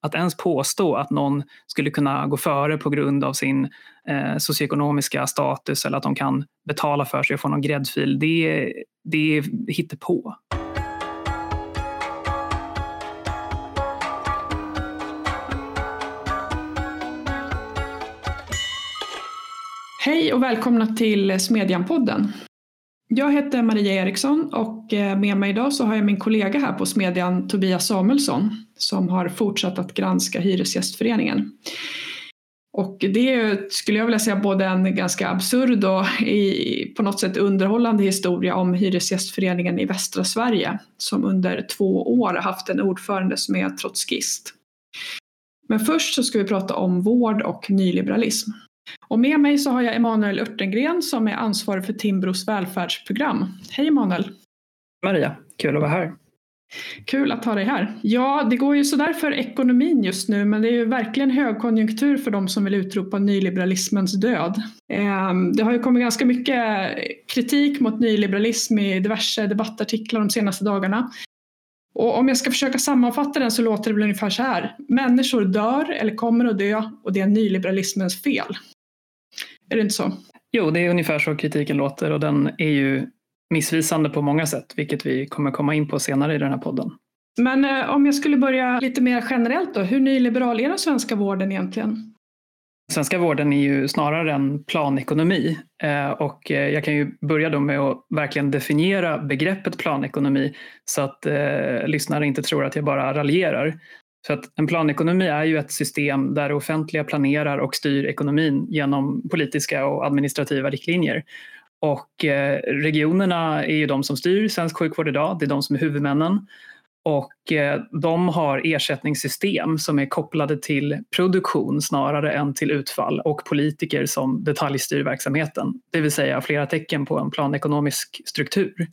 Att ens påstå att någon skulle kunna gå före på grund av sin eh, socioekonomiska status eller att de kan betala för sig och få någon gräddfil, det, det är hittepå. Hej och välkomna till Smedjan-podden. Jag heter Maria Eriksson och eh, med mig idag så har jag min kollega här på Smedjan, Tobias Samuelsson, som har fortsatt att granska Hyresgästföreningen. Och det är, skulle jag vilja säga, både en ganska absurd och i, på något sätt underhållande historia om Hyresgästföreningen i västra Sverige, som under två år haft en ordförande som är trotskist. Men först så ska vi prata om vård och nyliberalism. Och med mig så har jag Emanuel Örtengren som är ansvarig för Timbros välfärdsprogram. Hej Emanuel! Maria, kul att vara här. Kul att ha dig här. Ja, det går ju sådär för ekonomin just nu men det är ju verkligen högkonjunktur för de som vill utropa nyliberalismens död. Ehm, det har ju kommit ganska mycket kritik mot nyliberalism i diverse debattartiklar de senaste dagarna. Och om jag ska försöka sammanfatta den så låter det väl ungefär så här. Människor dör eller kommer att dö och det är nyliberalismens fel. Är det inte så? Jo, det är ungefär så kritiken låter och den är ju missvisande på många sätt, vilket vi kommer komma in på senare i den här podden. Men eh, om jag skulle börja lite mer generellt då, hur nyliberal är den svenska vården egentligen? Svenska vården är ju snarare en planekonomi eh, och eh, jag kan ju börja då med att verkligen definiera begreppet planekonomi så att eh, lyssnare inte tror att jag bara raljerar. Så att en planekonomi är ju ett system där det offentliga planerar och styr ekonomin genom politiska och administrativa riktlinjer. Och eh, regionerna är ju de som styr svensk sjukvård idag, det är de som är huvudmännen. Och eh, de har ersättningssystem som är kopplade till produktion snarare än till utfall och politiker som detaljstyr verksamheten. Det vill säga flera tecken på en planekonomisk struktur.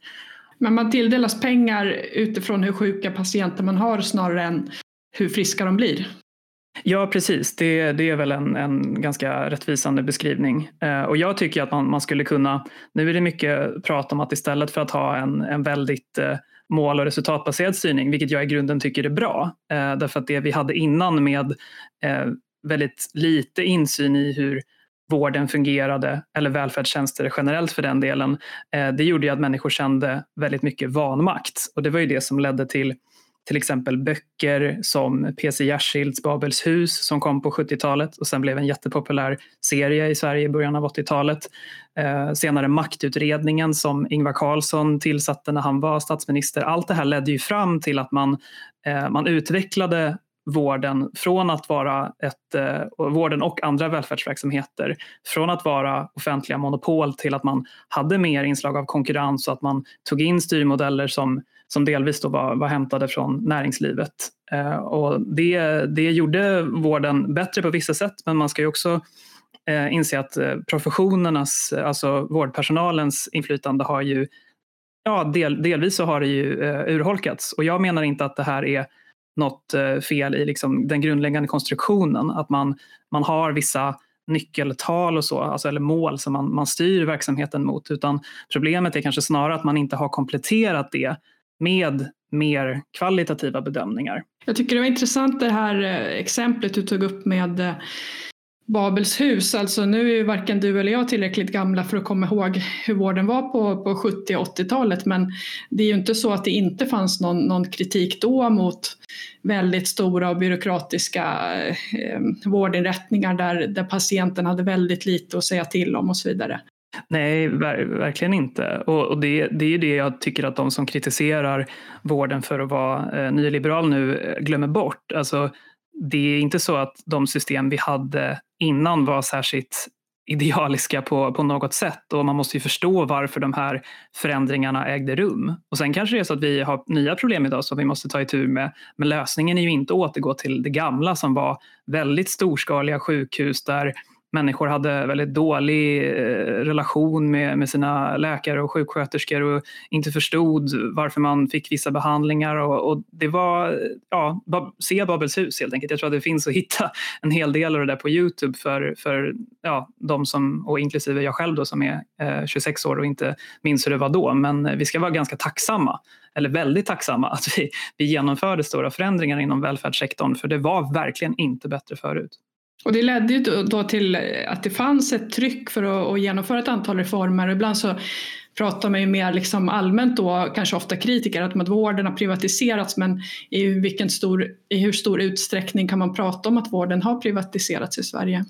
Men man tilldelas pengar utifrån hur sjuka patienter man har snarare än hur friska de blir? Ja, precis. Det, det är väl en, en ganska rättvisande beskrivning. Eh, och jag tycker att man, man, skulle kunna, nu är det mycket prat om att istället för att ha en, en väldigt eh, mål och resultatbaserad styrning, vilket jag i grunden tycker är bra, eh, därför att det vi hade innan med eh, väldigt lite insyn i hur vården fungerade, eller välfärdstjänster generellt för den delen, eh, det gjorde ju att människor kände väldigt mycket vanmakt. Och det var ju det som ledde till till exempel böcker som P.C. Jersilds Babels hus som kom på 70-talet och sen blev en jättepopulär serie i Sverige i början av 80-talet. Eh, senare Maktutredningen som Ingvar Carlsson tillsatte när han var statsminister. Allt det här ledde ju fram till att man, eh, man utvecklade vården från att vara ett, eh, vården och andra välfärdsverksamheter från att vara offentliga monopol till att man hade mer inslag av konkurrens och att man tog in styrmodeller som som delvis då var, var hämtade från näringslivet. Eh, och det, det gjorde vården bättre på vissa sätt men man ska ju också eh, inse att eh, professionernas, alltså vårdpersonalens inflytande har ju, ja del, delvis så har det ju eh, urholkats och jag menar inte att det här är något eh, fel i liksom den grundläggande konstruktionen, att man, man har vissa nyckeltal och så, alltså, eller mål som man, man styr verksamheten mot, utan problemet är kanske snarare att man inte har kompletterat det med mer kvalitativa bedömningar. Jag tycker det var intressant det här eh, exemplet du tog upp med eh, Babels hus. Alltså nu är ju varken du eller jag tillräckligt gamla för att komma ihåg hur vården var på, på 70 och 80-talet men det är ju inte så att det inte fanns någon, någon kritik då mot väldigt stora och byråkratiska eh, eh vårdinrättningar där, där patienten hade väldigt lite att säga till om och så vidare. Nej, ver verkligen inte. Och, och det, det, är det jag tycker att de som kritiserar vården för att vara eh, nyliberal nu eh, glömmer bort. Alltså, det är inte så att de system vi hade innan var särskilt idealiska på, på något sätt och man måste ju förstå varför de här förändringarna ägde rum. Och sen kanske det är så att vi har nya problem idag som vi måste ta itu med. Men lösningen är ju inte att återgå till det gamla som var väldigt storskaliga sjukhus där människor hade väldigt dålig eh, relation med, med sina läkare och sjuksköterskor och inte förstod varför man fick vissa behandlingar. Och, och det var, ja, se Babels hus helt enkelt. Jag tror att det finns att hitta en hel del av det där på Youtube för, för ja, de som, och inklusive jag själv då som är eh, 26 år och inte minns hur det var då. Men eh, vi ska vara ganska tacksamma eller väldigt tacksamma att vi, vi genomförde stora förändringar inom välfärdssektorn för det var verkligen inte bättre förut. Och det ledde ju då till att det fanns ett tryck för att, att genomföra ett antal reformer. Ibland så pratar man ju mer liksom allmänt då, kanske ofta kritiker, att, att vården har privatiserats men i, vilken stor, i hur stor utsträckning kan man prata om att vården har privatiserats i Sverige?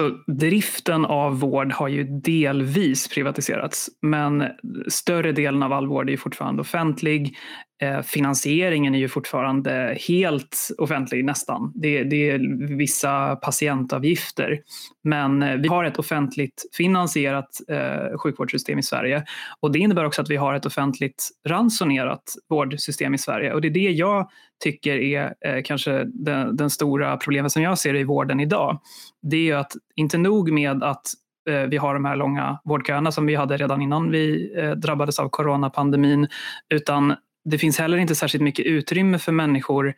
Så driften av vård har ju delvis privatiserats men större delen av all vård är fortfarande offentlig. Eh, finansieringen är ju fortfarande helt offentlig nästan. Det, det, är vissa patientavgifter. Men eh, vi har ett offentligt finansierat eh, sjukvårdssystem i Sverige och det innebär också att vi har ett offentligt ransonerat vårdsystem i Sverige och det är det jag tycker är eh, kanske den, den stora problemet som jag ser i vården idag. Det är att inte nog med att eh, vi har de här långa vårdköerna som vi hade redan innan vi drabbades av coronapandemin utan det finns heller inte särskilt mycket utrymme för människor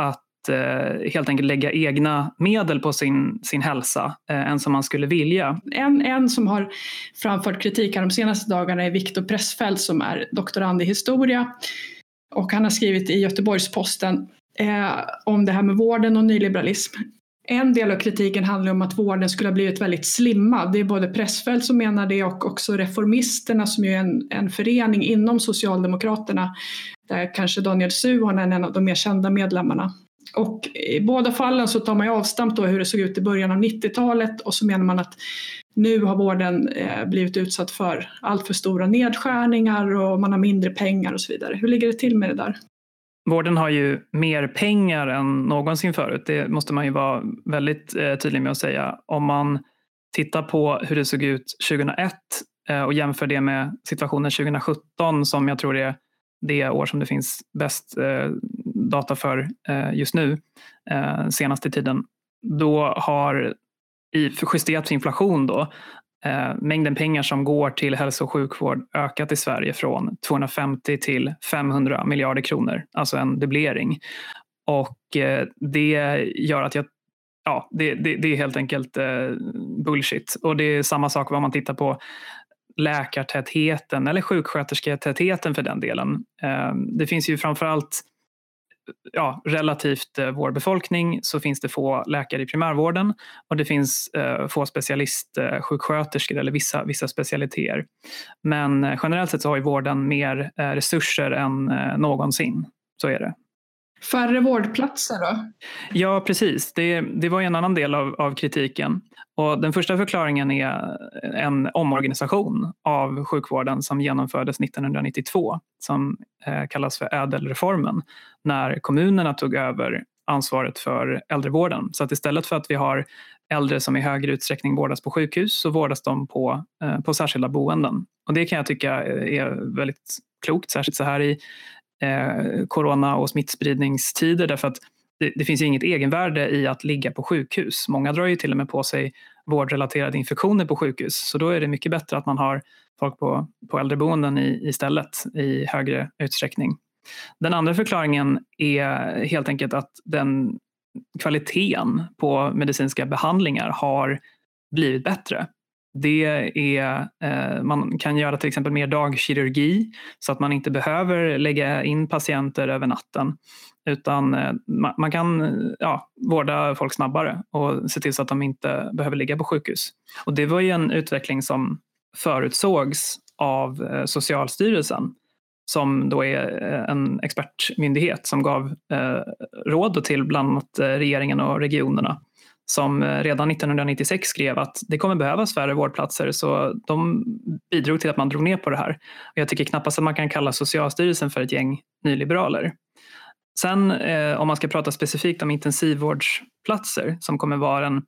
att eh, helt enkelt lägga egna medel på sin, sin hälsa eh, än som man skulle vilja. En, en som har framfört kritik här de senaste dagarna är Viktor Pressfeldt som är doktorand i historia och han har skrivit i Göteborgs-Posten eh, om det här med vården och nyliberalism. En del av kritiken handlar om att vården skulle ha blivit väldigt slimmad. Det är både Pressfeldt som menar det och också Reformisterna som är en, en förening inom Socialdemokraterna där kanske Daniel Suhonen är en av de mer kända medlemmarna. Och i båda fallen så tar man ju avstamp då hur det såg ut i början av 90-talet och så menar man att nu har vården eh, blivit utsatt för allt för stora nedskärningar och man har mindre pengar och så vidare. Hur ligger det till med det där? Vården har ju mer pengar än någonsin förut. Det måste man ju vara väldigt eh, tydlig med att säga. Om man tittar på hur det såg ut 2001 eh, och jämför det med situationen 2017 som jag tror är det år som det finns bäst eh, data för just nu, senaste tiden, då har i justerat för inflation då, eh, mängden pengar som går till hälso och sjukvård ökat i Sverige från 250 till 500 miljarder kronor, alltså en dubblering. Och eh, det gör att jag Ja, det, det, det är helt enkelt eh, bullshit. Och det är samma sak om man tittar på läkartätheten eller sjukskötersketätheten för den delen. Eh, det finns ju framförallt ja, relativt eh, vår befolkning så finns det få läkare i primärvården och det finns eh, få specialistsjuksköterskor eller vissa, vissa specialiteter. Men eh, generellt sett så har ju vården mer eh, resurser än eh, någonsin. Så är det. Färre vårdplatser då? Ja, precis. Det, det var en annan del av, av kritiken. Och den första förklaringen är en omorganisation av sjukvården som genomfördes 1992 som eh, kallas för ädelreformen när kommunerna tog över ansvaret för äldrevården. Så att istället för att vi har äldre som i högre utsträckning vårdas på sjukhus så vårdas de på, eh, på särskilda boenden. Och det kan jag tycka eh, är väldigt klokt, särskilt så här i eh, corona och smittspridningstider därför att det, det, finns ju inget egenvärde i att ligga på sjukhus. Många drar ju till och med på sig vårdrelaterade infektioner på sjukhus så då är det mycket bättre att man har folk på, på äldreboenden i, istället i högre utsträckning. Den andra förklaringen är helt enkelt att den kvaliteten på medicinska behandlingar har blivit bättre. Det är, eh, man kan göra till exempel mer dagkirurgi så att man inte behöver lägga in patienter över natten utan eh, man, kan ja, vårda folk snabbare och se till så att de inte behöver ligga på sjukhus. Och det var ju en utveckling som förutsågs av eh, Socialstyrelsen som då är eh, en expertmyndighet som gav eh, råd till bland annat eh, regeringen och regionerna som eh, redan 1996 skrev att det kommer behövas färre vårdplatser så de bidrog till att man drog ner på det här. Och jag tycker knappast att man kan kalla Socialstyrelsen för ett gäng nyliberaler. Sen eh, om man ska prata specifikt om intensivvårdsplatser som kommer vara den,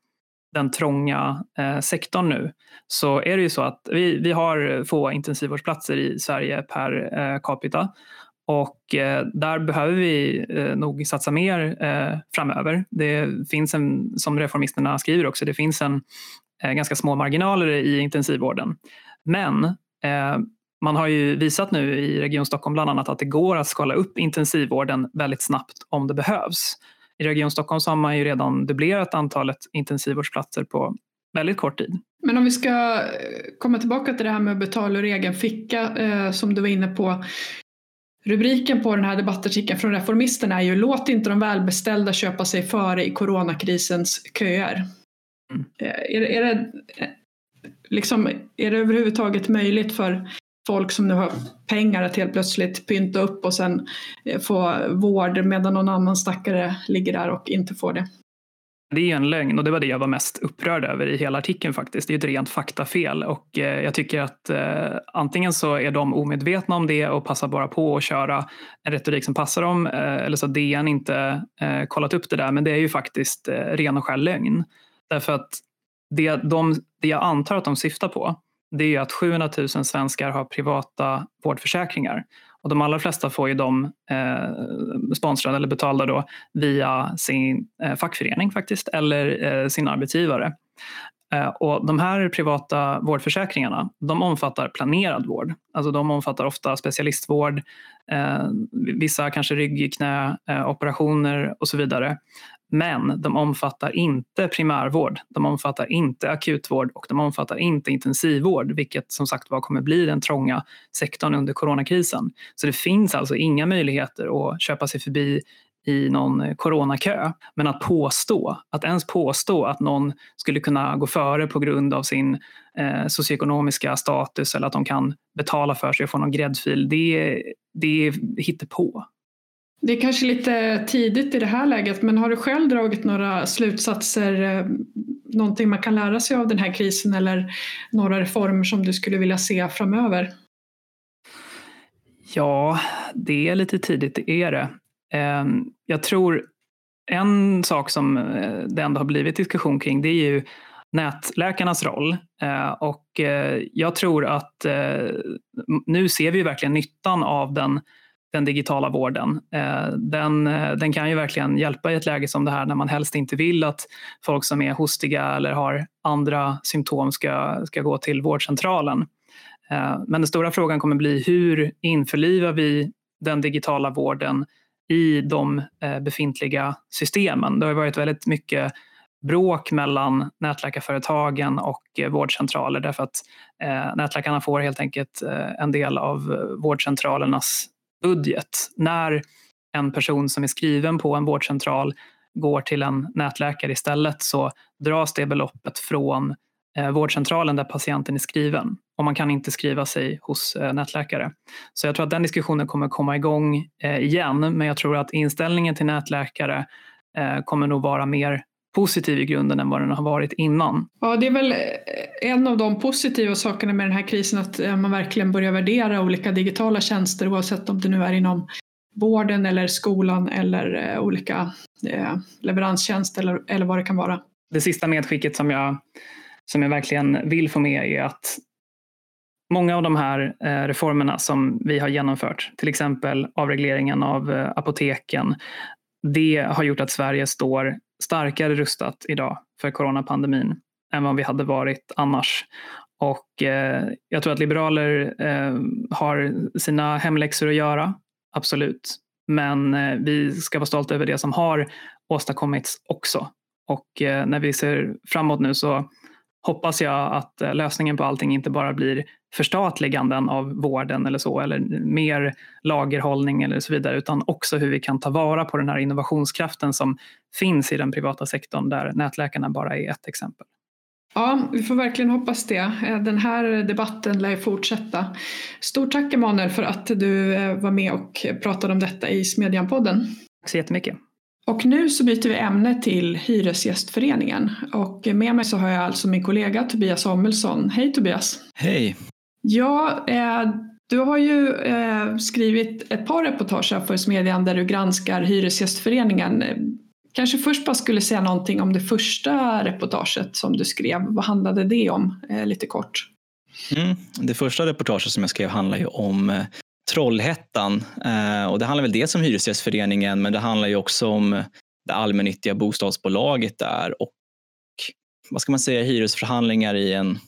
den trånga eh, sektorn nu så är det ju så att vi, vi har få intensivvårdsplatser i Sverige per eh, capita och eh, där behöver vi eh, nog satsa mer eh, framöver. Det finns en, som reformisterna skriver också, det finns en eh, ganska små marginaler i intensivvården. Men eh, man har ju visat nu i Region Stockholm bland annat att det går att skala upp intensivvården väldigt snabbt om det behövs. I Region Stockholm så har man ju redan dubblerat antalet intensivvårdsplatser på väldigt kort tid. Men om vi ska eh, komma tillbaka till det här med att betala ur egen ficka eh, som du var inne på. Rubriken på den här debattartikeln från Reformisten är ju Låt inte de välbeställda köpa sig före i coronakrisens köer. Mm. Eh, är, är, det, eh, liksom, är det överhuvudtaget möjligt för folk som nu har pengar att helt plötsligt pynta upp och sen få vård medan någon annan stackare ligger där och inte får det? Det är en lögn och det var det jag var mest upprörd över i hela artikeln faktiskt. Det är ett rent faktafel och eh, jag tycker att eh, antingen så är de omedvetna om det och passar bara på att köra en retorik som passar dem eh, eller så har DN inte kollat upp det där men det är ju faktiskt ren och skär lögn. Därför att det, de, det jag antar att de syftar på det är att 700 000 svenskar har privata vårdförsäkringar och de allra flesta får ju de eh, sponsrade eller betalda då via sin eh, fackförening faktiskt eller eh, sin arbetsgivare. Eh, och de här privata vårdförsäkringarna de omfattar planerad vård. Alltså de omfattar ofta specialistvård, eh, vissa kanske rygg, knä, eh, operationer och så vidare. Men de omfattar inte primärvård, de omfattar inte akutvård och de omfattar inte intensivvård, vilket som sagt var kommer bli den trånga sektorn under coronakrisen. Så det finns alltså inga möjligheter att köpa sig förbi i någon coronakö. Men att påstå, att ens påstå att någon skulle kunna gå före på grund av sin eh, socioekonomiska status eller att de kan betala för sig och få någon gräddfil, det, det är hittepå. Det är kanske lite tidigt i det här läget, men har du själv dragit några slutsatser, eh, någonting man kan lära sig av den här krisen eller några reformer som du skulle vilja se framöver? Ja, det är lite tidigt, det är det. Ehm, jag tror en sak som eh, det ändå har blivit diskussion kring, det är ju nätläkarnas roll. Eh, och jag tror att nu ser vi verkligen nyttan av den den digitala vården. Eh, den, eh, den kan ju verkligen hjälpa i ett läge som det här när man helst inte vill att folk som är hostiga eller har andra symptom ska, ska gå till vårdcentralen. Eh, men den stora frågan kommer bli hur införlivar vi den digitala vården i de befintliga systemen? Det har varit väldigt mycket bråk mellan nätläkarföretagen och vårdcentraler därför att nätläkarna får helt enkelt en del av vårdcentralernas budget. När en person som är skriven på en vårdcentral går till en nätläkare istället så dras det beloppet från eh, vårdcentralen där patienten är skriven och man kan inte skriva sig hos eh, nätläkare. Så jag tror att den diskussionen kommer komma igång eh, igen men jag tror att inställningen till nätläkare eh, kommer nog vara mer positiv i grunden än vad den har varit innan. Ja, det är väl en av de positiva sakerna med den här krisen att eh, man verkligen börjar värdera olika digitala tjänster oavsett om det nu är inom vården eller skolan eller eh, olika eh, leveranstjänster eller, eller vad det kan vara. Det sista medskicket som jag, som jag verkligen vill få med är att många av de här reformerna som vi har genomfört, till exempel avregleringen av apoteken, det har gjort att Sverige står starkare rustat idag för coronapandemin än vad vi hade varit annars. Och eh, jag tror att liberaler eh, har sina hemläxor att göra, absolut. Men eh, vi ska vara stolta över det som har åstadkommits också. Och eh, när vi ser framåt nu så hoppas jag att eh, lösningen på allting inte bara blir förstatliganden av vården eller så, eller mer lagerhållning eller så vidare, utan också hur vi kan ta vara på den här innovationskraften som finns i den privata sektorn där nätläkarna bara är ett exempel. Ja, vi får verkligen hoppas det. Eh, den här debatten lär fortsätta. Stort tack Emanuel för att du eh, var med och pratade om detta i Smedjan-podden. Tack så jättemycket. Och nu så byter vi ämne till Hyresgästföreningen. Och med mig så har jag alltså min kollega Tobias Samuelsson. Hej Tobias! Hej! Ja, eh, du har ju eh, skrivit ett par reportage för Smedjan där du granskar Hyresgästföreningen. Kanske först bara skulle säga någonting om det första reportaget som du skrev. Vad handlade det om? Eh, lite kort. Mm. Det första reportaget som jag skrev handlar ju om eh, Trollhättan eh, och det handlar väl dels om Hyresgästföreningen men det handlar ju också om det allmännyttiga bostadsbolaget där och vad ska man säga, hyresförhandlingar i en,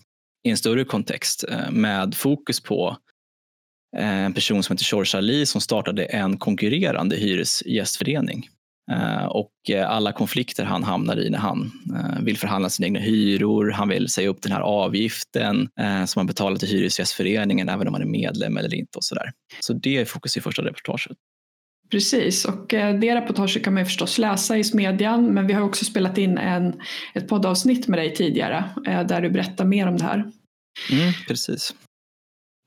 i en större kontext eh, med fokus på eh, en person som heter George Ali som startade en konkurrerande hyresgästförening. Eh, och alla konflikter han hamnar i när han vill förhandla sina egna hyror, han vill säga upp den här avgiften som han betalar till Hyresgästföreningen även om han är medlem eller inte och sådär. Så det är fokus i första reportaget. Precis, och eh, det reportaget kan man ju förstås läsa i Smedjan men vi har också spelat in en, ett poddavsnitt med dig tidigare eh, där du berättar mer om det här. Mm, precis.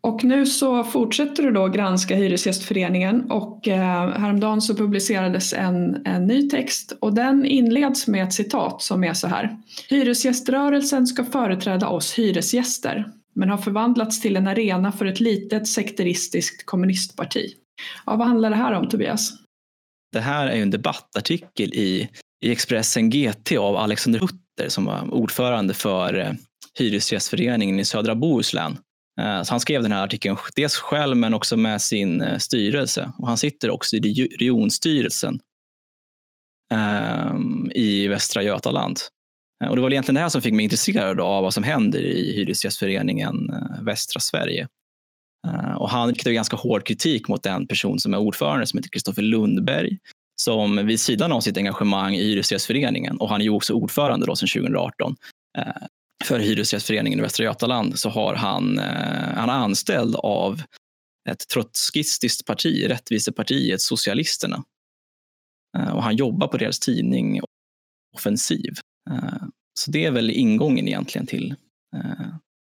Och nu så fortsätter du då granska Hyresgästföreningen och eh, häromdagen så publicerades en, en ny text och den inleds med ett citat som är så här. Hyresgäströrelsen ska företräda oss hyresgäster men har förvandlats till en arena för ett litet sekteristiskt kommunistparti. Ja, vad handlar det här om Tobias? Det här är en debattartikel i, i Expressen GT av Alexander Hutter som var ordförande för eh, Hyresgästföreningen i södra Bohuslän. Eh, så han skrev den här artikeln dels själv men också med sin eh, styrelse. Och han sitter också i regionstyrelsen ehm, i Västra Götaland. Och det var egentligen det här som fick mig intresserad av vad som händer i Hyresgästföreningen Västra Sverige. Eh, och han riktar ganska hård kritik mot den person som är ordförande som heter Kristoffer Lundberg som vid sidan av sitt engagemang i Hyresgästföreningen och han är ju också ordförande då sedan 2018 eh, för Hyresgästföreningen i Västra Götaland så har han, eh, han är anställd av ett trotskistiskt parti, Rättvisepartiet Socialisterna. Och han jobbar på deras tidning Offensiv. Så det är väl ingången egentligen till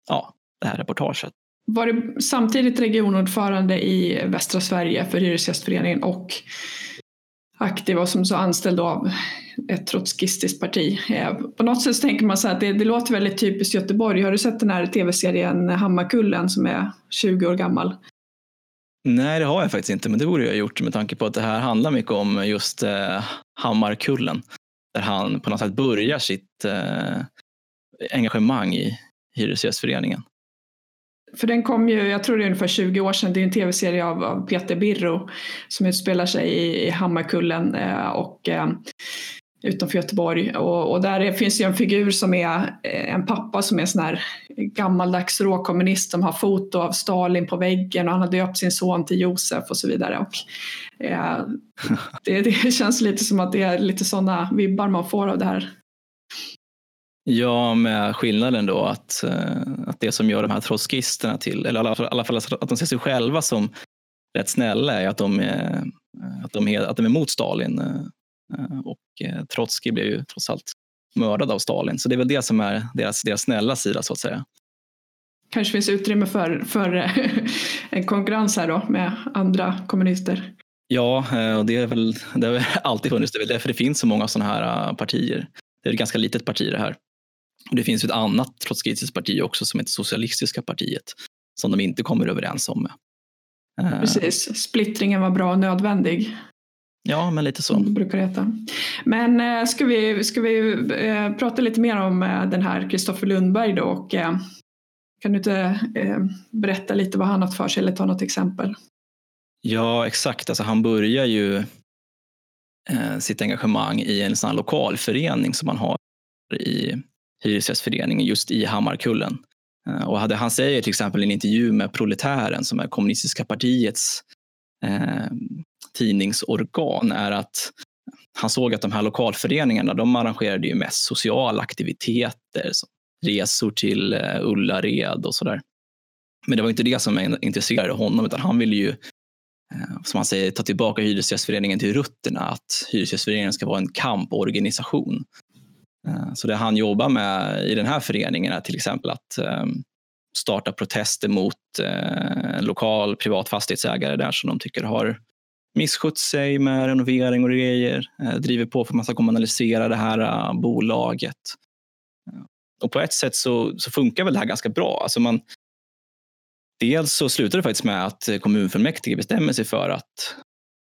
ja, det här reportaget varit samtidigt regionordförande i västra Sverige för Hyresgästföreningen och aktiv och som så anställd av ett trotskistiskt parti. Eh, på något sätt tänker man så att det, det, låter väldigt typiskt Göteborg. Har du sett den här tv-serien Hammarkullen som är 20 år gammal? Nej, det har jag faktiskt inte, men det borde jag ha gjort med tanke på att det här handlar mycket om just eh, Hammarkullen. Där han på något sätt börjar sitt eh, engagemang i Hyresgästföreningen. För den kom ju, jag tror det är ungefär 20 år sedan, det är en tv-serie av, av Peter Birro som utspelar sig i, i Hammarkullen eh, och eh, utanför Göteborg. Och, och där är, finns ju en figur som är eh, en pappa som är sån här gammaldags råkommunist som har foto av Stalin på väggen och han har döpt sin son till Josef och så vidare. Och, eh, det, det känns lite som att det är lite sådana vibbar man får av det här Ja, med skillnaden då att, eh, att det som gör de här trotskisterna till, eller i alla fall, alla fall att de ser sig själva som rätt snälla är att de är, att de är, att de är mot Stalin. Eh, och eh, Trotskij blev ju trots allt mördad av Stalin. Så det är väl det som är deras, deras snälla sida så att säga. Kanske finns utrymme för, för en konkurrens här då med andra kommunister. Ja, och det, är väl, det har alltid funnits. Det är väl därför det finns så många sådana här partier. Det är ett ganska litet parti det här. Det finns ett annat trotskistiskt parti också som heter Socialistiska partiet som de inte kommer överens om. Eh, Precis, splittringen var bra och nödvändig. Ja, men lite så. Som brukar heta. Men eh, ska vi, ska vi eh, prata lite mer om den här Kristoffer Lundberg då och kan du inte berätta lite vad han har för sig eller ta något exempel? Ja, exakt. Alltså, han börjar ju sitt engagemang i en sån lokalförening som man har i Hyresgästföreningen just i Hammarkullen. Eh, och hade, han säger till exempel i en intervju med Proletären som är kommunistiska partiets eh, tidningsorgan är att han såg att de här lokalföreningarna de arrangerade ju mest sociala aktiviteter, resor till eh, Ullared och sådär. Men det var inte det som intresserade honom utan han ville ju eh, som han säger, ta tillbaka Hyresgästföreningen till rötterna. Att Hyresgästföreningen ska vara en kamporganisation Eh, så det han jobbar med i den här föreningen är till exempel att ehm, starta protester mot eh, en lokal privat fastighetsägare där som de tycker har misskött sig med renovering och grejer. Eh, driver på för att man ska kommunalisera det här bolaget. Och på ett sätt så, så funkar väl det här ganska bra. Alltså man, dels så slutar det faktiskt med att kommunfullmäktige bestämmer sig för att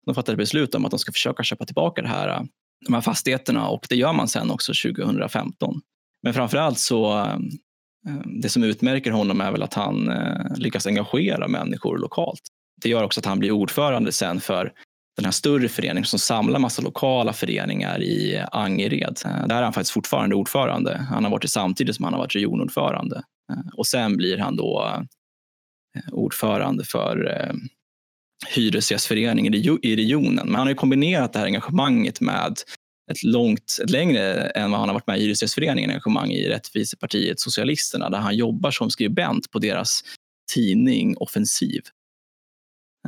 de fattar beslut om att de ska försöka köpa tillbaka det här de här fastigheterna och det gör man sen också 2015. Men framför allt så eh, eh, det som utmärker honom är väl att han eh, lyckas engagera människor lokalt. Det gör också att han blir ordförande sen för den här större föreningen som samlar massa lokala föreningar i Angered. Där är han faktiskt fortfarande ordförande. Han har varit det samtidigt som han har varit regionordförande. Och sen blir han då ordförande för Hyresgästföreningen i regionen. Men han har kombinerat det här engagemanget med ett långt, ett längre än vad han har varit med i Hyresgästföreningen engagemang i Rättvisepartiet Socialisterna där han jobbar som skribent på deras tidning Offensiv.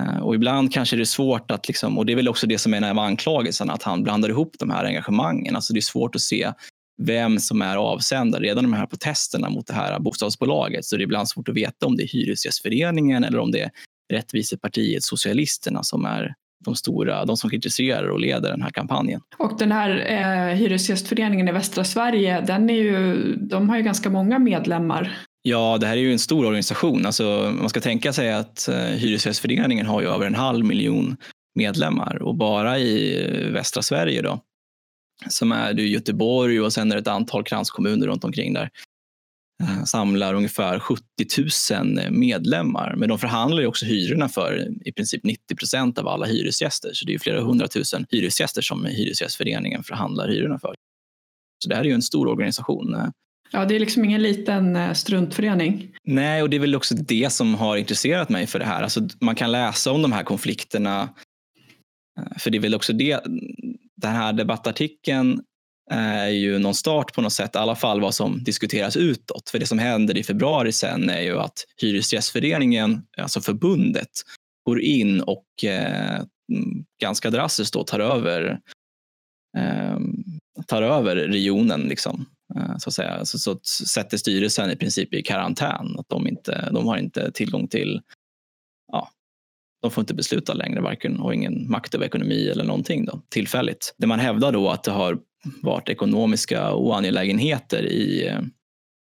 Eh, och ibland kanske det är svårt att, liksom, och det är väl också det som är med anklagelsen, att han blandar ihop de här engagemangen. Alltså det är svårt att se vem som är avsändare. Redan de här protesterna mot det här bostadsbolaget så det är ibland svårt att veta om det är Hyresgästföreningen eller om det är Rättvisepartiet Socialisterna som är de stora, de som kritiserar och leder den här kampanjen. Och den här eh, Hyresgästföreningen i västra Sverige, den är ju, de har ju ganska många medlemmar. Ja, det här är ju en stor organisation. Alltså, man ska tänka sig att eh, Hyresgästföreningen har ju över en halv miljon medlemmar och bara i eh, västra Sverige då, som är det Göteborg och sen är det ett antal kranskommuner runt omkring där, samlar ungefär 70 000 medlemmar. Men de förhandlar ju också hyrorna för i princip 90 procent av alla hyresgäster. Så det är flera hundratusen hyresgäster som Hyresgästföreningen förhandlar hyrorna för. Så det här är ju en stor organisation. Ja, det är liksom ingen liten eh, struntförening. Nej, och det är väl också det som har intresserat mig för det här. Alltså, man kan läsa om de här konflikterna. Eh, för det är väl också det, den här debattartikeln Eh, är ju någon start på något sätt, i alla fall vad som diskuteras utåt. För det som händer i februari sen är ju att Hyresgästföreningen, alltså förbundet, går in och eh, mm, ganska drastiskt då tar över eh, tar över regionen liksom, eh, så att säga. Så, så sätter styrelsen i princip i karantän. Att de, inte, de har inte tillgång till ja, de får inte besluta längre, varken och ingen makt över ekonomi eller någonting då, tillfälligt. Det man hävdar då att det har varit ekonomiska oangelägenheter i,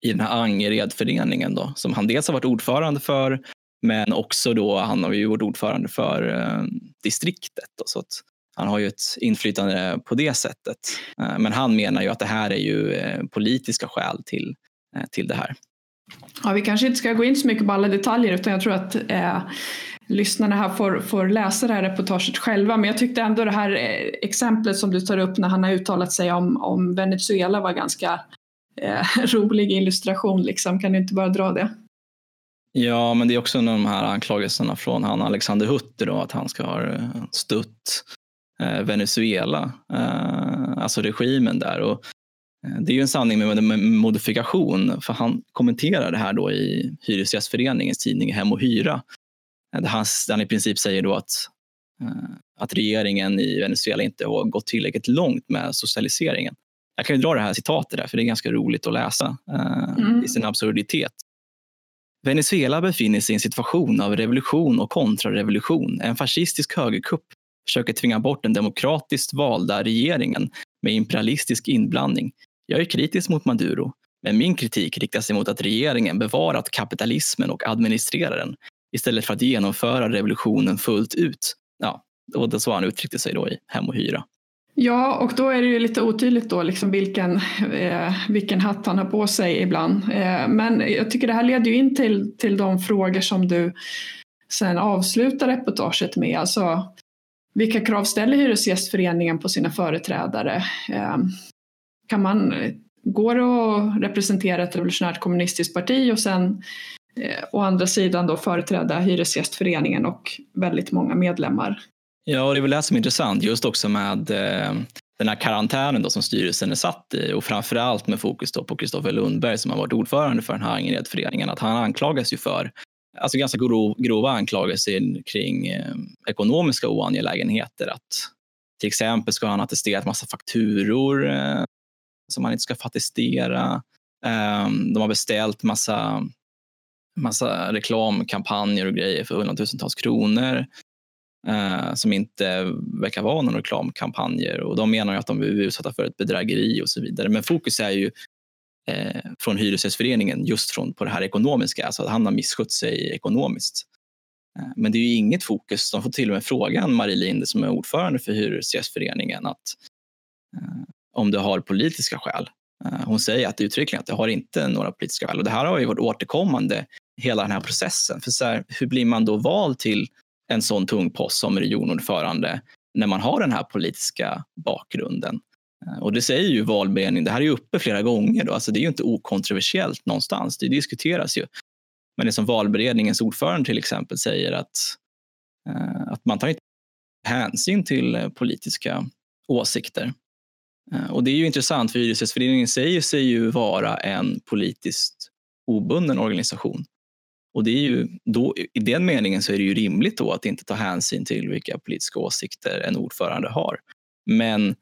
i den här Angeredföreningen då, som han dels har varit ordförande för, men också då, han har ju varit ordförande för eh, distriktet. Då, så att han har ju ett inflytande på det sättet. Eh, men han menar ju att det här är ju eh, politiska skäl till, eh, till det här. Ja, vi kanske inte ska gå in så mycket på alla detaljer utan jag tror att eh, lyssnarna här får, får läsa det här reportaget själva. Men jag tyckte ändå det här eh, exemplet som du tar upp när han har uttalat sig om, om Venezuela var ganska eh, rolig illustration. Liksom. Kan du inte bara dra det? Ja, men det är också de här anklagelserna från han Alexander Hutter då, att han ska ha eh, stött eh, Venezuela, eh, alltså regimen där. Och eh, det är ju en sanning med modifikation, för han kommenterar det här då i Hyresgästföreningens tidning Hem och Hyra där han, han i princip säger då att, eh, att regeringen i Venezuela inte har gått tillräckligt långt med socialiseringen. Jag kan ju dra det här citatet där, för det är ganska roligt att läsa eh, mm. i sin absurditet. Venezuela befinner sig i en situation av revolution och kontrarevolution. En fascistisk högerkupp försöker tvinga bort den demokratiskt valda regeringen med imperialistisk inblandning. Jag är kritisk mot Maduro, men min kritik riktar sig mot att regeringen bevarat kapitalismen och administrerar den istället för att genomföra revolutionen fullt ut. Ja, och det så han uttryckte sig då i Hem och hyra. Ja, och då är det ju lite otydligt då liksom vilken, eh, vilken hatt han har på sig ibland. Eh, men jag tycker det här leder ju in till, till de frågor som du sen avslutar reportaget med. Alltså, vilka krav ställer Hyresgästföreningen på sina företrädare? Eh, kan man, går det att representera ett revolutionärt kommunistiskt parti och sen eh, å andra sidan då företräda Hyresgästföreningen och väldigt många medlemmar. Ja, och det är väl det som är intressant, just också med eh, den här karantänen då som styrelsen är satt i och framför allt med fokus då på Kristoffer Lundberg som har varit ordförande för den här Angeredföreningen, att han anklagas ju för alltså ganska grov, grova anklagelser kring eh, ekonomiska oangelägenheter. Att till exempel ska han ha attesterat massa fakturor eh, som han inte ska få attestera. Eh, de har beställt massa massa reklamkampanjer och grejer för hundratusentals kronor eh, som inte verkar vara några reklamkampanjer. Och de menar att de är utsatta för ett bedrägeri och så vidare. Men fokus är ju eh, från Hyresgästföreningen just från, på det här ekonomiska, alltså att han har misskött sig ekonomiskt. Eh, men det är ju inget fokus. De får till och med frågan Marie Linde som är ordförande för Hyresgästföreningen att eh, om det har politiska skäl. Eh, hon säger att uttryckligen att det har inte några politiska skäl och det här har ju varit återkommande hela den här processen. För så här, hur blir man då vald till en sån tung post som regionordförande när man har den här politiska bakgrunden. Eh, och det säger ju valberedningen, det här är ju uppe flera gånger, då. Alltså det är ju inte okontroversiellt någonstans, det diskuteras ju. Men det som valberedningens ordförande till exempel säger att, eh, att man tar inte hänsyn till politiska åsikter. Eh, och det är ju intressant för Hyresgästföreningen säger sig ju vara en politiskt obunden organisation. Och det är ju då, I den meningen så är det ju rimligt då att inte ta hänsyn till vilka politiska åsikter en ordförande har. Men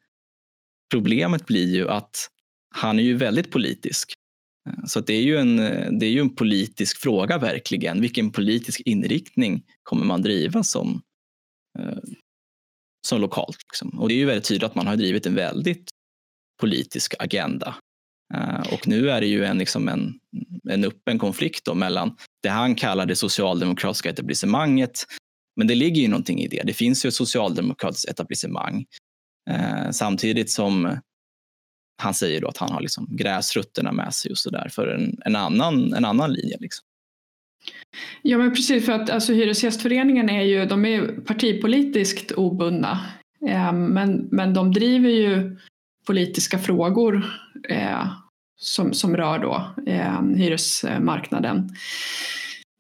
problemet blir ju att han är ju väldigt politisk. Så det är, ju en, det är ju en politisk fråga verkligen. Vilken politisk inriktning kommer man driva som, eh, som lokalt? Liksom. Och det är ju väldigt tydligt att man har drivit en väldigt politisk agenda. Eh, och nu är det ju en, liksom en, en öppen konflikt då mellan det han kallar det socialdemokratiska etablissemanget. Men det ligger ju någonting i det. Det finns ju ett socialdemokratiskt etablissemang. Eh, samtidigt som han säger då att han har liksom gräsrötterna med sig och så där för en, en, annan, en annan linje. Liksom. Ja men precis för att alltså, Hyresgästföreningen är ju de är partipolitiskt obundna. Eh, men, men de driver ju politiska frågor eh, som, som rör då eh, hyresmarknaden.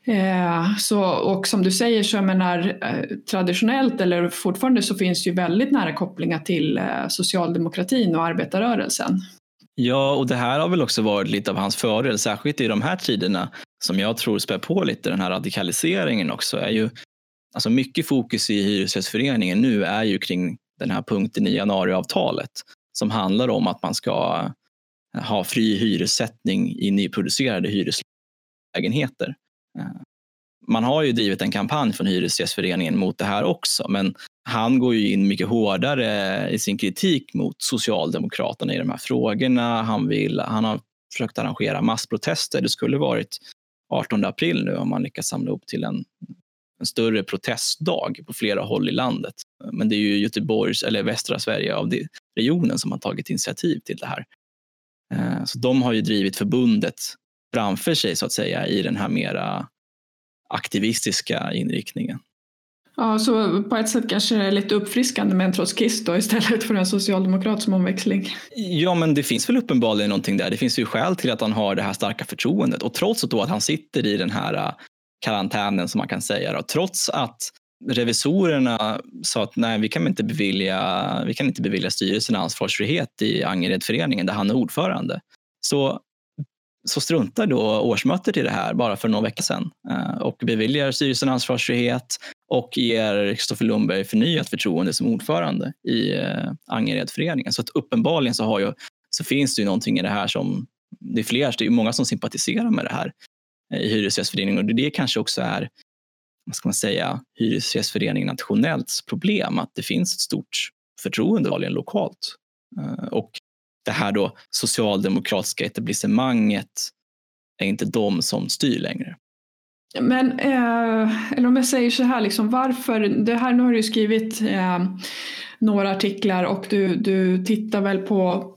Eh, så, och som du säger så jag menar eh, traditionellt eller fortfarande så finns ju väldigt nära kopplingar till eh, socialdemokratin och arbetarrörelsen. Ja, och det här har väl också varit lite av hans fördel, särskilt i de här tiderna som jag tror spär på lite den här radikaliseringen också. är ju Alltså mycket fokus i Hyresgästföreningen nu är ju kring den här punkten i januariavtalet som handlar om att man ska ha fri hyressättning i nyproducerade hyreslägenheter. Eh, man har ju drivit en kampanj från Hyresgästföreningen mot det här också, men han går ju in mycket hårdare i sin kritik mot Socialdemokraterna i de här frågorna. Han, vill, han har försökt arrangera massprotester. Det skulle varit 18 april nu om man lyckas samla upp till en, en större protestdag på flera håll i landet. Men det är ju Göteborgs eller västra Sverige av det, regionen som har tagit initiativ till det här. Eh, så de har ju drivit förbundet framför sig så att säga i den här mera aktivistiska inriktningen. Ja, så på ett sätt kanske det är lite uppfriskande med en trotskist då istället för en socialdemokrat som omväxling. Ja, men det finns väl uppenbarligen någonting där. Det finns ju skäl till att han har det här starka förtroendet och trots att, då att han sitter i den här äh, karantänen som man kan säga, då, trots att revisorerna sa att nej, vi kan inte bevilja, vi kan inte bevilja styrelsen ansvarsfrihet i Angeredföreningen där han är ordförande. Så, så struntar då årsmötet i det här bara för några veckor sedan eh, och beviljar styrelsen ansvarsfrihet och ger Kristoffer Lundberg förnyat förtroende som ordförande i eh, Angeredföreningen. Så att uppenbarligen så, har ju, så finns det ju någonting i det här som det är fler, det är många som sympatiserar med det här eh, i Hyresgästföreningen och det kanske också är vad ska man säga, Hyresgästföreningen nationellts problem att det finns ett stort förtroende lokalt. Eh, och det här då socialdemokratiska etablissemanget är inte de som styr längre. Men, eh, eller om jag säger så här, liksom, varför, det här, nu har du skrivit eh, några artiklar och du, du tittar väl på,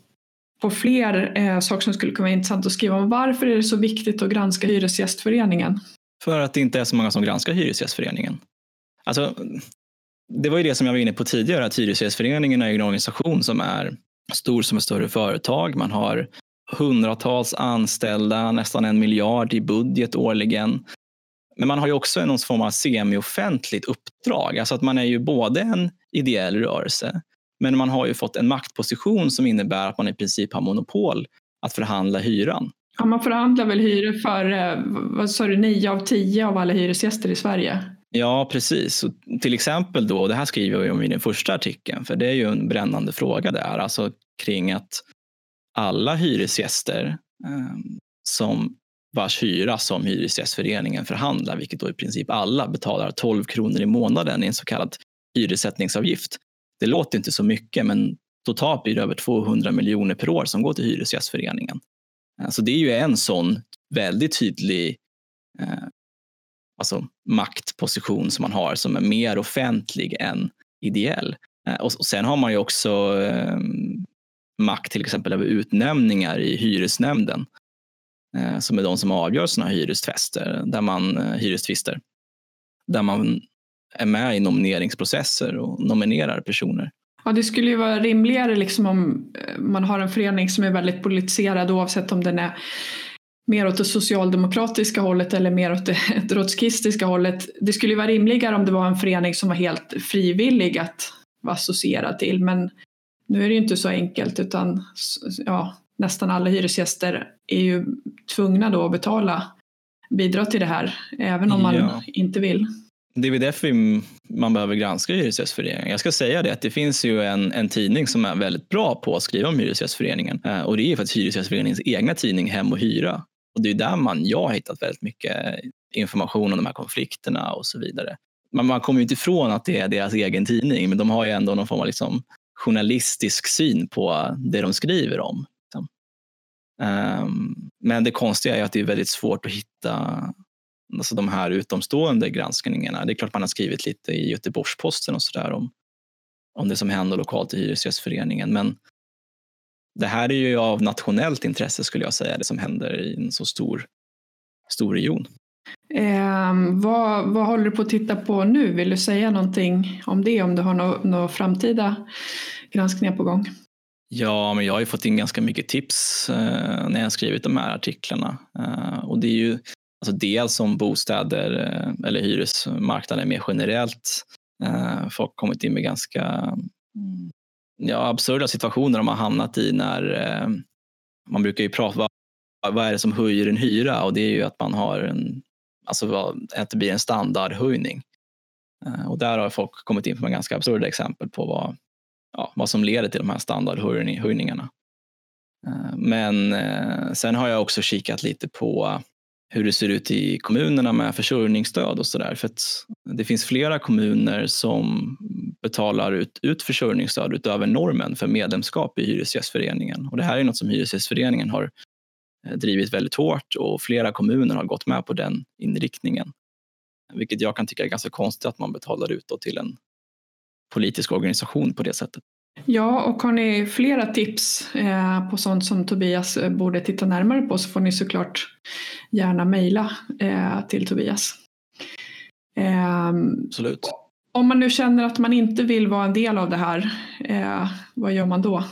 på fler eh, saker som skulle kunna vara intressant att skriva om. Varför är det så viktigt att granska Hyresgästföreningen? För att det inte är så många som granskar Hyresgästföreningen. Alltså, det var ju det som jag var inne på tidigare, att Hyresgästföreningen är en organisation som är stor som ett större företag. Man har hundratals anställda, nästan en miljard i budget årligen. Men man har ju också någon form av semi-offentligt uppdrag. Alltså att man är ju både en ideell rörelse, men man har ju fått en maktposition som innebär att man i princip har monopol att förhandla hyran. Ja, man förhandlar väl hyror för, eh, vad sa du, nio av tio av alla hyresgäster i Sverige? Ja, precis. Och till exempel då, det här skriver jag om i den första artikeln, för det är ju en brännande fråga där, alltså kring att alla hyresgäster eh, som vars hyra som Hyresgästföreningen förhandlar, vilket då i princip alla betalar 12 kronor i månaden i en så kallad hyressättningsavgift. Det låter inte så mycket, men totalt blir det över 200 miljoner per år som går till Hyresgästföreningen. Så det är ju en sån väldigt tydlig eh, alltså maktposition som man har som är mer offentlig än ideell. Eh, och, och sen har man ju också eh, makt till exempel över utnämningar i hyresnämnden eh, som är de som avgör sådana hyrestvister, där man, eh, hyrestvister, där man är med i nomineringsprocesser och nominerar personer. Ja, det skulle ju vara rimligare liksom om eh, man har en förening som är väldigt politiserad oavsett om den är mer åt det socialdemokratiska hållet eller mer åt det trotskistiska hållet. Det skulle ju vara rimligare om det var en förening som var helt frivillig att vara associerad till men nu är det ju inte så enkelt utan ja, nästan alla hyresgäster är ju tvungna då att betala bidra till det här även om man ja. inte vill. Det är väl därför man behöver granska Hyresgästföreningen. Jag ska säga det att det finns ju en, en tidning som är väldigt bra på att skriva om Hyresgästföreningen eh, och det är faktiskt Hyresgästföreningens egna tidning Hem och Hyra. Och det är där man, jag har hittat väldigt mycket information om de här konflikterna och så vidare. Men man kommer ju inte ifrån att det är deras egen tidning, men de har ju ändå någon form av liksom journalistisk syn på det de skriver om. Liksom. Ehm, men det konstiga är att det är väldigt svårt att hitta alltså de här utomstående granskningarna. Det är klart man har skrivit lite i Göteborgs-Posten och sådär om, om det som händer lokalt i Hyresgästföreningen. Men det här är ju av nationellt intresse skulle jag säga, det som händer i en så stor, stor region. Eh, vad, vad håller du på att titta på nu? Vill du säga någonting om det? Om du har några no framtida granskningar på gång? Ja, men jag har ju fått in ganska mycket tips eh, när jag skrivit de här artiklarna. Eh, och det är ju alltså dels om bostäder eh, eller hyresmarknaden mer generellt. Eh, folk har kommit in med ganska mm, ja, absurda situationer de har hamnat i när eh, man brukar ju prata vad, vad är det som höjer en hyra och det är ju att man har en, alltså att det blir en standardhöjning. Och där har folk kommit in med ganska absurda exempel på vad, ja, vad som leder till de här standardhöjningarna. Men sen har jag också kikat lite på hur det ser ut i kommunerna med försörjningsstöd och sådär. För att det finns flera kommuner som betalar ut, ut försörjningsstöd utöver normen för medlemskap i Hyresgästföreningen. Och det här är något som Hyresgästföreningen har eh, drivit väldigt hårt och flera kommuner har gått med på den inriktningen. Vilket jag kan tycka är ganska konstigt att man betalar ut till en politisk organisation på det sättet. Ja, och har ni flera tips eh, på sånt som Tobias eh, borde titta närmare på så får ni såklart gärna mejla eh, till Tobias. Eh, Absolut. Om man nu känner att man inte vill vara en del av det här, vad gör man då?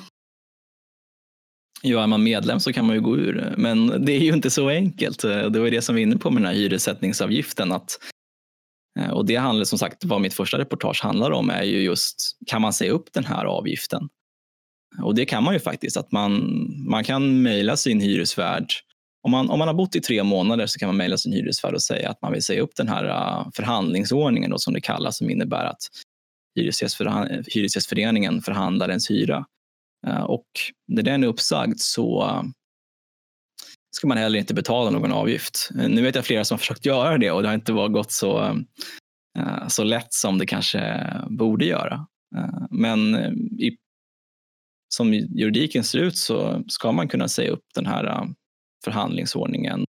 Ja, är man medlem så kan man ju gå ur, men det är ju inte så enkelt. Det var det som vi var inne på med den här hyressättningsavgiften, att Eh, och det handlar som sagt, vad mitt första reportage handlar om är ju just, kan man säga upp den här avgiften? Och det kan man ju faktiskt, att man, man kan mejla sin hyresvärd. Om man, om man har bott i tre månader så kan man mejla sin hyresvärd och säga att man vill säga upp den här eh, förhandlingsordningen då, som det kallas, som innebär att Hyresgästföreningen förhandlar ens hyra. Eh, och när den är uppsagd så ska man heller inte betala någon avgift. Eh, nu vet jag flera som har försökt göra det och det har inte gått så, eh, eh, så lätt som det kanske borde göra. Men i, som juridiken ser ut så ska man kunna säga upp den här förhandlingsordningen.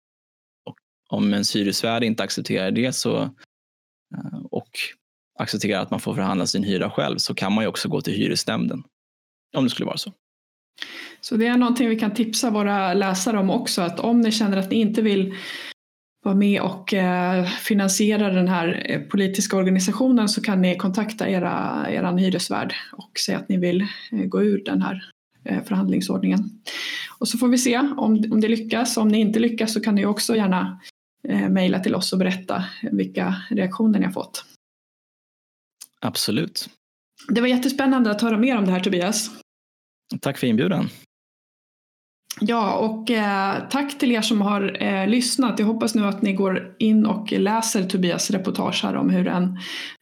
Och om en hyresvärd inte accepterar det så, och accepterar att man får förhandla sin hyra själv så kan man ju också gå till hyresnämnden. Om det skulle vara så. Så det är någonting vi kan tipsa våra läsare om också att om ni känner att ni inte vill vara med och eh, finansiera den här eh, politiska organisationen så kan ni kontakta era, er hyresvärd och säga att ni vill eh, gå ur den här förhandlingsordningen. Och så får vi se om, om det lyckas. Om ni inte lyckas så kan ni också gärna eh, mejla till oss och berätta vilka reaktioner ni har fått. Absolut. Det var jättespännande att höra mer om det här Tobias. Tack för inbjudan. Ja, och eh, tack till er som har eh, lyssnat. Jag hoppas nu att ni går in och läser Tobias reportage här om hur en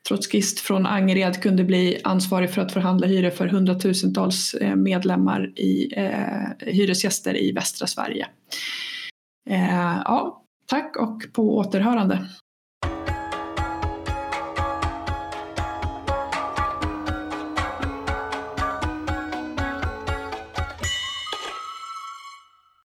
trotskist från Angered kunde bli ansvarig för att förhandla hyror för hundratusentals eh, medlemmar i eh, hyresgäster i västra Sverige. Eh, ja, tack och på återhörande.